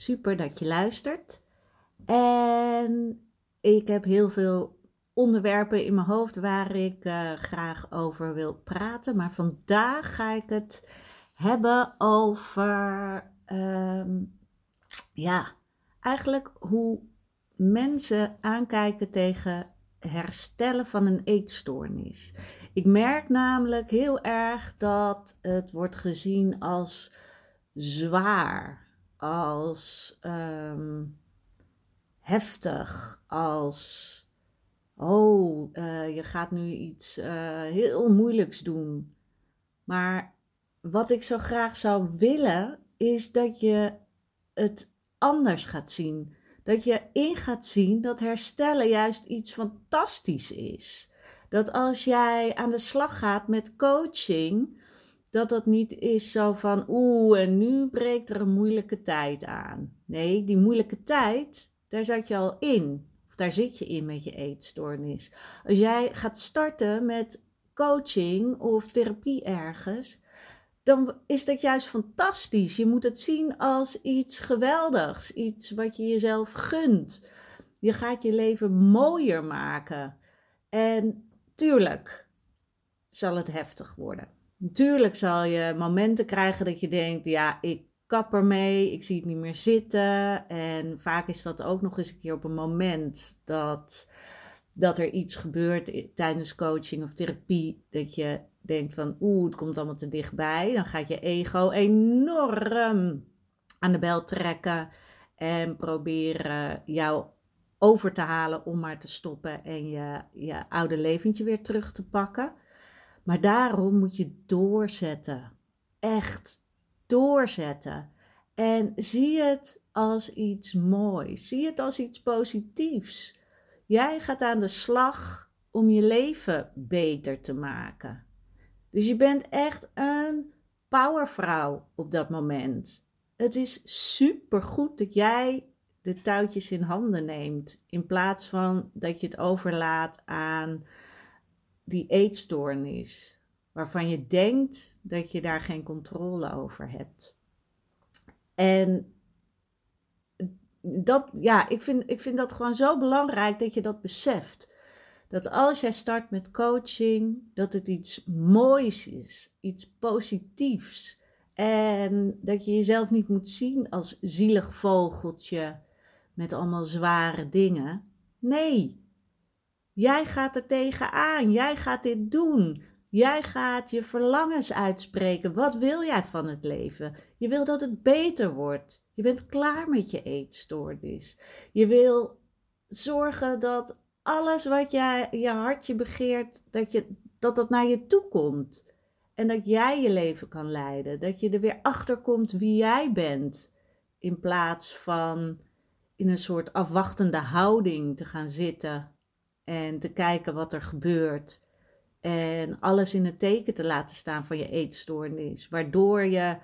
Super dat je luistert. En ik heb heel veel onderwerpen in mijn hoofd waar ik uh, graag over wil praten. Maar vandaag ga ik het hebben over, um, ja, eigenlijk hoe mensen aankijken tegen herstellen van een eetstoornis. Ik merk namelijk heel erg dat het wordt gezien als zwaar als ehm, heftig, als oh, uh, je gaat nu iets uh, heel moeilijks doen. Maar wat ik zo graag zou willen, is dat je het anders gaat zien. Dat je in gaat zien dat herstellen juist iets fantastisch is. Dat als jij aan de slag gaat met coaching, dat dat niet is zo van oeh, en nu breekt er een moeilijke tijd aan. Nee, die moeilijke tijd, daar zat je al in. Of daar zit je in met je eetstoornis. Als jij gaat starten met coaching of therapie ergens, dan is dat juist fantastisch. Je moet het zien als iets geweldigs, iets wat je jezelf gunt. Je gaat je leven mooier maken. En tuurlijk zal het heftig worden. Natuurlijk zal je momenten krijgen dat je denkt, ja, ik kap ermee, ik zie het niet meer zitten. En vaak is dat ook nog eens een keer op een moment dat, dat er iets gebeurt tijdens coaching of therapie, dat je denkt van, oeh, het komt allemaal te dichtbij. Dan gaat je ego enorm aan de bel trekken en proberen jou over te halen om maar te stoppen en je, je oude leventje weer terug te pakken. Maar daarom moet je doorzetten. Echt doorzetten. En zie het als iets moois. Zie het als iets positiefs. Jij gaat aan de slag om je leven beter te maken. Dus je bent echt een powervrouw op dat moment. Het is super goed dat jij de touwtjes in handen neemt. In plaats van dat je het overlaat aan die eetstoornis, waarvan je denkt dat je daar geen controle over hebt. En dat, ja, ik vind, ik vind dat gewoon zo belangrijk dat je dat beseft. Dat als jij start met coaching, dat het iets moois is, iets positiefs. En dat je jezelf niet moet zien als zielig vogeltje met allemaal zware dingen. Nee, Jij gaat er tegenaan. Jij gaat dit doen. Jij gaat je verlangens uitspreken. Wat wil jij van het leven? Je wil dat het beter wordt. Je bent klaar met je eetstoornis. Je wil zorgen dat alles wat jij, je hartje begeert, dat, je, dat dat naar je toe komt. En dat jij je leven kan leiden. Dat je er weer achter komt wie jij bent. In plaats van in een soort afwachtende houding te gaan zitten en te kijken wat er gebeurt. En alles in het teken te laten staan van je eetstoornis. Waardoor je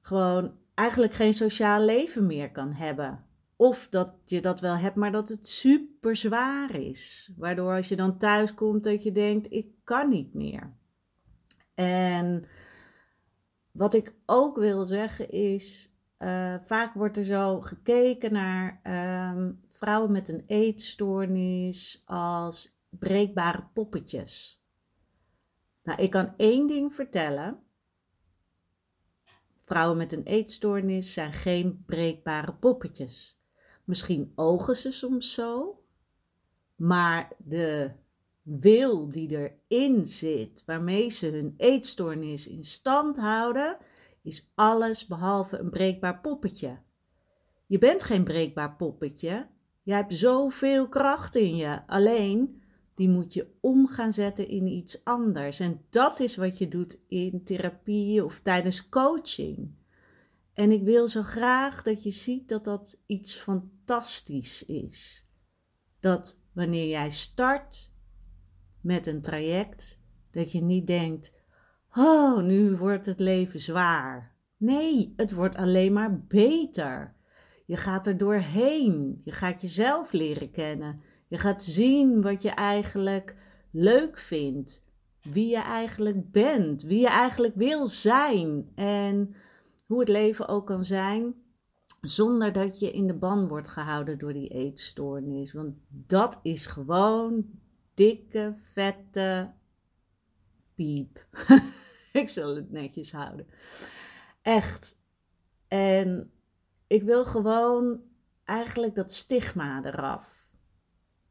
gewoon eigenlijk geen sociaal leven meer kan hebben. Of dat je dat wel hebt, maar dat het super zwaar is. Waardoor als je dan thuis komt dat je denkt, ik kan niet meer. En wat ik ook wil zeggen is, uh, vaak wordt er zo gekeken naar um, vrouwen met een eetstoornis als breekbare poppetjes. Nou, ik kan één ding vertellen. Vrouwen met een eetstoornis zijn geen breekbare poppetjes. Misschien ogen ze soms zo, Maar de wil die erin zit, waarmee ze hun eetstoornis in stand houden, is alles behalve een breekbaar poppetje. Je bent geen breekbaar poppetje. Je hebt zoveel kracht in je. Alleen die moet je om gaan zetten in iets anders. En dat is wat je doet in therapie of tijdens coaching. En ik wil zo graag dat je ziet dat dat iets fantastisch is. Dat wanneer jij start met een traject, dat je niet denkt: Oh, nu wordt het leven zwaar. Nee, het wordt alleen maar beter. Je gaat er doorheen. Je gaat jezelf leren kennen. Je gaat zien wat je eigenlijk leuk vindt. Wie je eigenlijk bent. Wie je eigenlijk wil zijn. En hoe het leven ook kan zijn. Zonder dat je in de ban wordt gehouden door die eetstoornis. Want dat is gewoon dikke, vette piep. ik zal het netjes houden. Echt. En ik wil gewoon eigenlijk dat stigma eraf.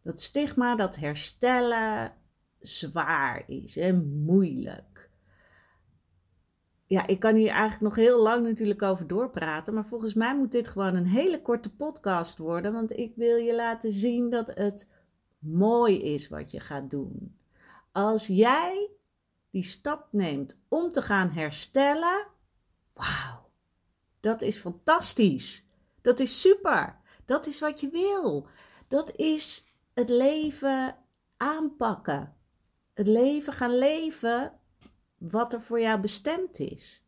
Dat stigma dat herstellen zwaar is en moeilijk. Ja, ik kan hier eigenlijk nog heel lang natuurlijk over doorpraten, maar volgens mij moet dit gewoon een hele korte podcast worden, want ik wil je laten zien dat het mooi is wat je gaat doen. Als jij die stap neemt om te gaan herstellen, wauw, dat is fantastisch. Dat is super. Dat is wat je wil. Dat is het leven aanpakken. Het leven gaan leven wat er voor jou bestemd is.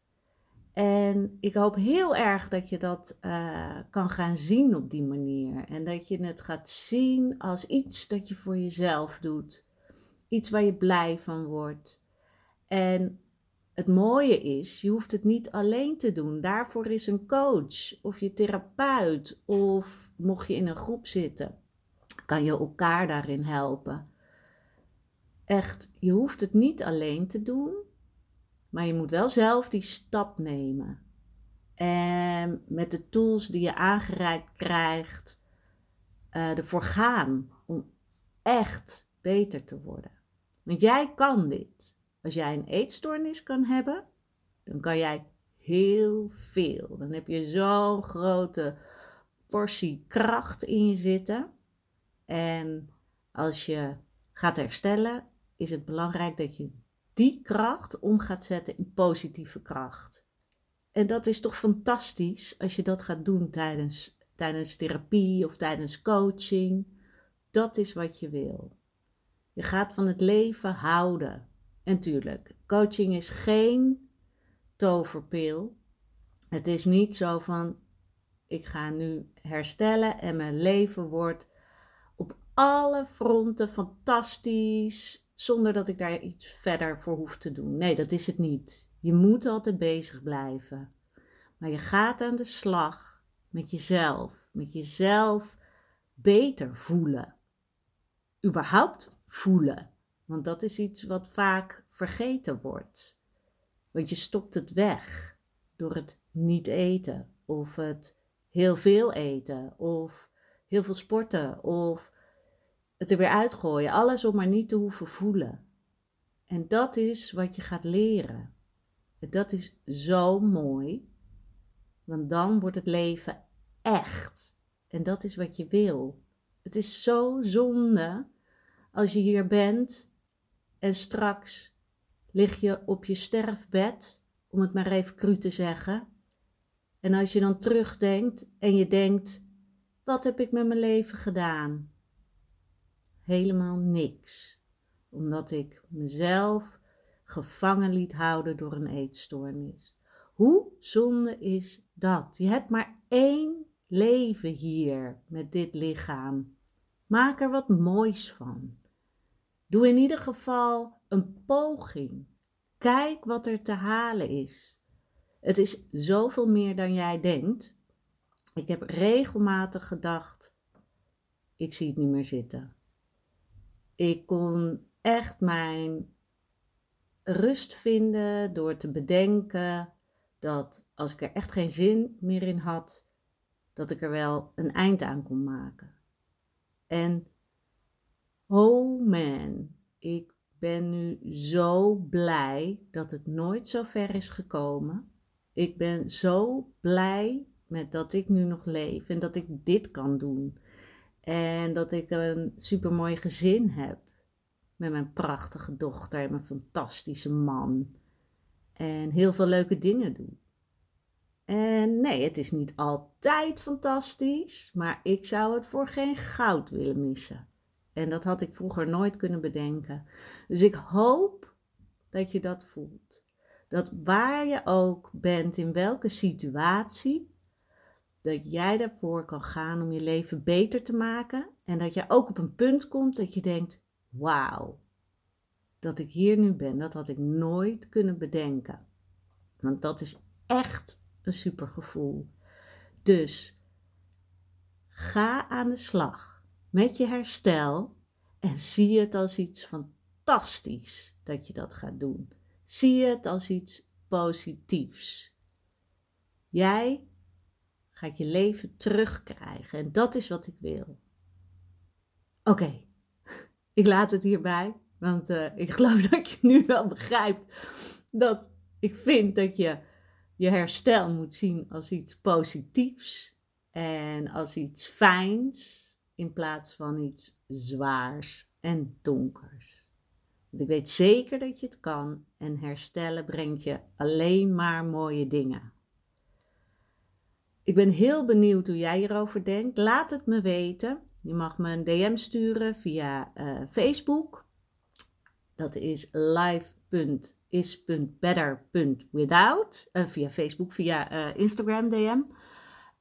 En ik hoop heel erg dat je dat uh, kan gaan zien op die manier. En dat je het gaat zien als iets dat je voor jezelf doet. Iets waar je blij van wordt. En het mooie is, je hoeft het niet alleen te doen. Daarvoor is een coach of je therapeut of mocht je in een groep zitten, kan je elkaar daarin helpen. Echt, je hoeft het niet alleen te doen, maar je moet wel zelf die stap nemen. En met de tools die je aangereikt krijgt, uh, ervoor gaan om echt beter te worden. Want jij kan dit. Als jij een eetstoornis kan hebben, dan kan jij heel veel. Dan heb je zo'n grote portie kracht in je zitten. En als je gaat herstellen, is het belangrijk dat je die kracht om gaat zetten in positieve kracht. En dat is toch fantastisch als je dat gaat doen tijdens, tijdens therapie of tijdens coaching. Dat is wat je wil. Je gaat van het leven houden. En tuurlijk, coaching is geen toverpil. Het is niet zo van ik ga nu herstellen en mijn leven wordt op alle fronten fantastisch zonder dat ik daar iets verder voor hoef te doen. Nee, dat is het niet. Je moet altijd bezig blijven. Maar je gaat aan de slag met jezelf, met jezelf beter voelen. Überhaupt voelen. Want dat is iets wat vaak vergeten wordt. Want je stopt het weg door het niet eten, of het heel veel eten, of heel veel sporten, of het er weer uitgooien. Alles om maar niet te hoeven voelen. En dat is wat je gaat leren. En dat is zo mooi, want dan wordt het leven echt. En dat is wat je wil. Het is zo zonde als je hier bent en straks lig je op je sterfbed, om het maar even cru te zeggen. En als je dan terugdenkt en je denkt: wat heb ik met mijn leven gedaan? Helemaal niks, omdat ik mezelf gevangen liet houden door een eetstoornis. Hoe zonde is dat? Je hebt maar één leven hier met dit lichaam. Maak er wat moois van. Doe in ieder geval een poging. Kijk wat er te halen is. Het is zoveel meer dan jij denkt. Ik heb regelmatig gedacht: ik zie het niet meer zitten. Ik kon echt mijn rust vinden door te bedenken dat als ik er echt geen zin meer in had, dat ik er wel een eind aan kon maken. En Oh man, ik ben nu zo blij dat het nooit zo ver is gekomen. Ik ben zo blij met dat ik nu nog leef en dat ik dit kan doen. En dat ik een supermooi gezin heb. Met mijn prachtige dochter en mijn fantastische man. En heel veel leuke dingen doen. En nee, het is niet altijd fantastisch, maar ik zou het voor geen goud willen missen. En dat had ik vroeger nooit kunnen bedenken. Dus ik hoop dat je dat voelt. Dat waar je ook bent, in welke situatie, dat jij daarvoor kan gaan om je leven beter te maken. En dat je ook op een punt komt dat je denkt: wauw, dat ik hier nu ben, dat had ik nooit kunnen bedenken. Want dat is echt een supergevoel. Dus ga aan de slag met je herstel en zie het als iets fantastisch dat je dat gaat doen. Zie het als iets positiefs. Jij gaat je leven terugkrijgen en dat is wat ik wil. Oké, ik laat het hierbij, want uh, ik geloof dat je nu wel begrijpt dat ik vind dat je je herstel moet zien als iets positiefs en als iets fijns in plaats van iets zwaars en donkers. Want ik weet zeker dat je het kan en herstellen brengt je alleen maar mooie dingen. Ik ben heel benieuwd hoe jij hierover denkt. Laat het me weten. Je mag me een DM sturen via uh, Facebook. Dat is live.is.better.without. Uh, via Facebook, via uh, Instagram DM.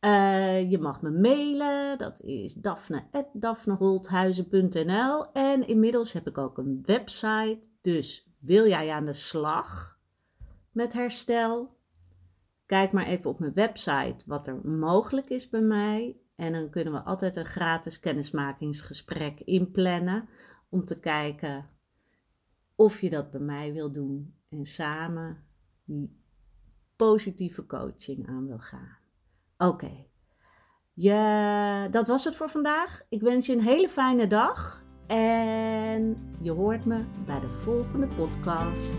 Uh, je mag me mailen, dat is daphne.daphneholthuizen.nl En inmiddels heb ik ook een website, dus wil jij aan de slag met herstel? Kijk maar even op mijn website wat er mogelijk is bij mij. En dan kunnen we altijd een gratis kennismakingsgesprek inplannen om te kijken of je dat bij mij wil doen en samen die positieve coaching aan wil gaan. Oké. Ja, dat was het voor vandaag. Ik wens je een hele fijne dag. En je hoort me bij de volgende podcast.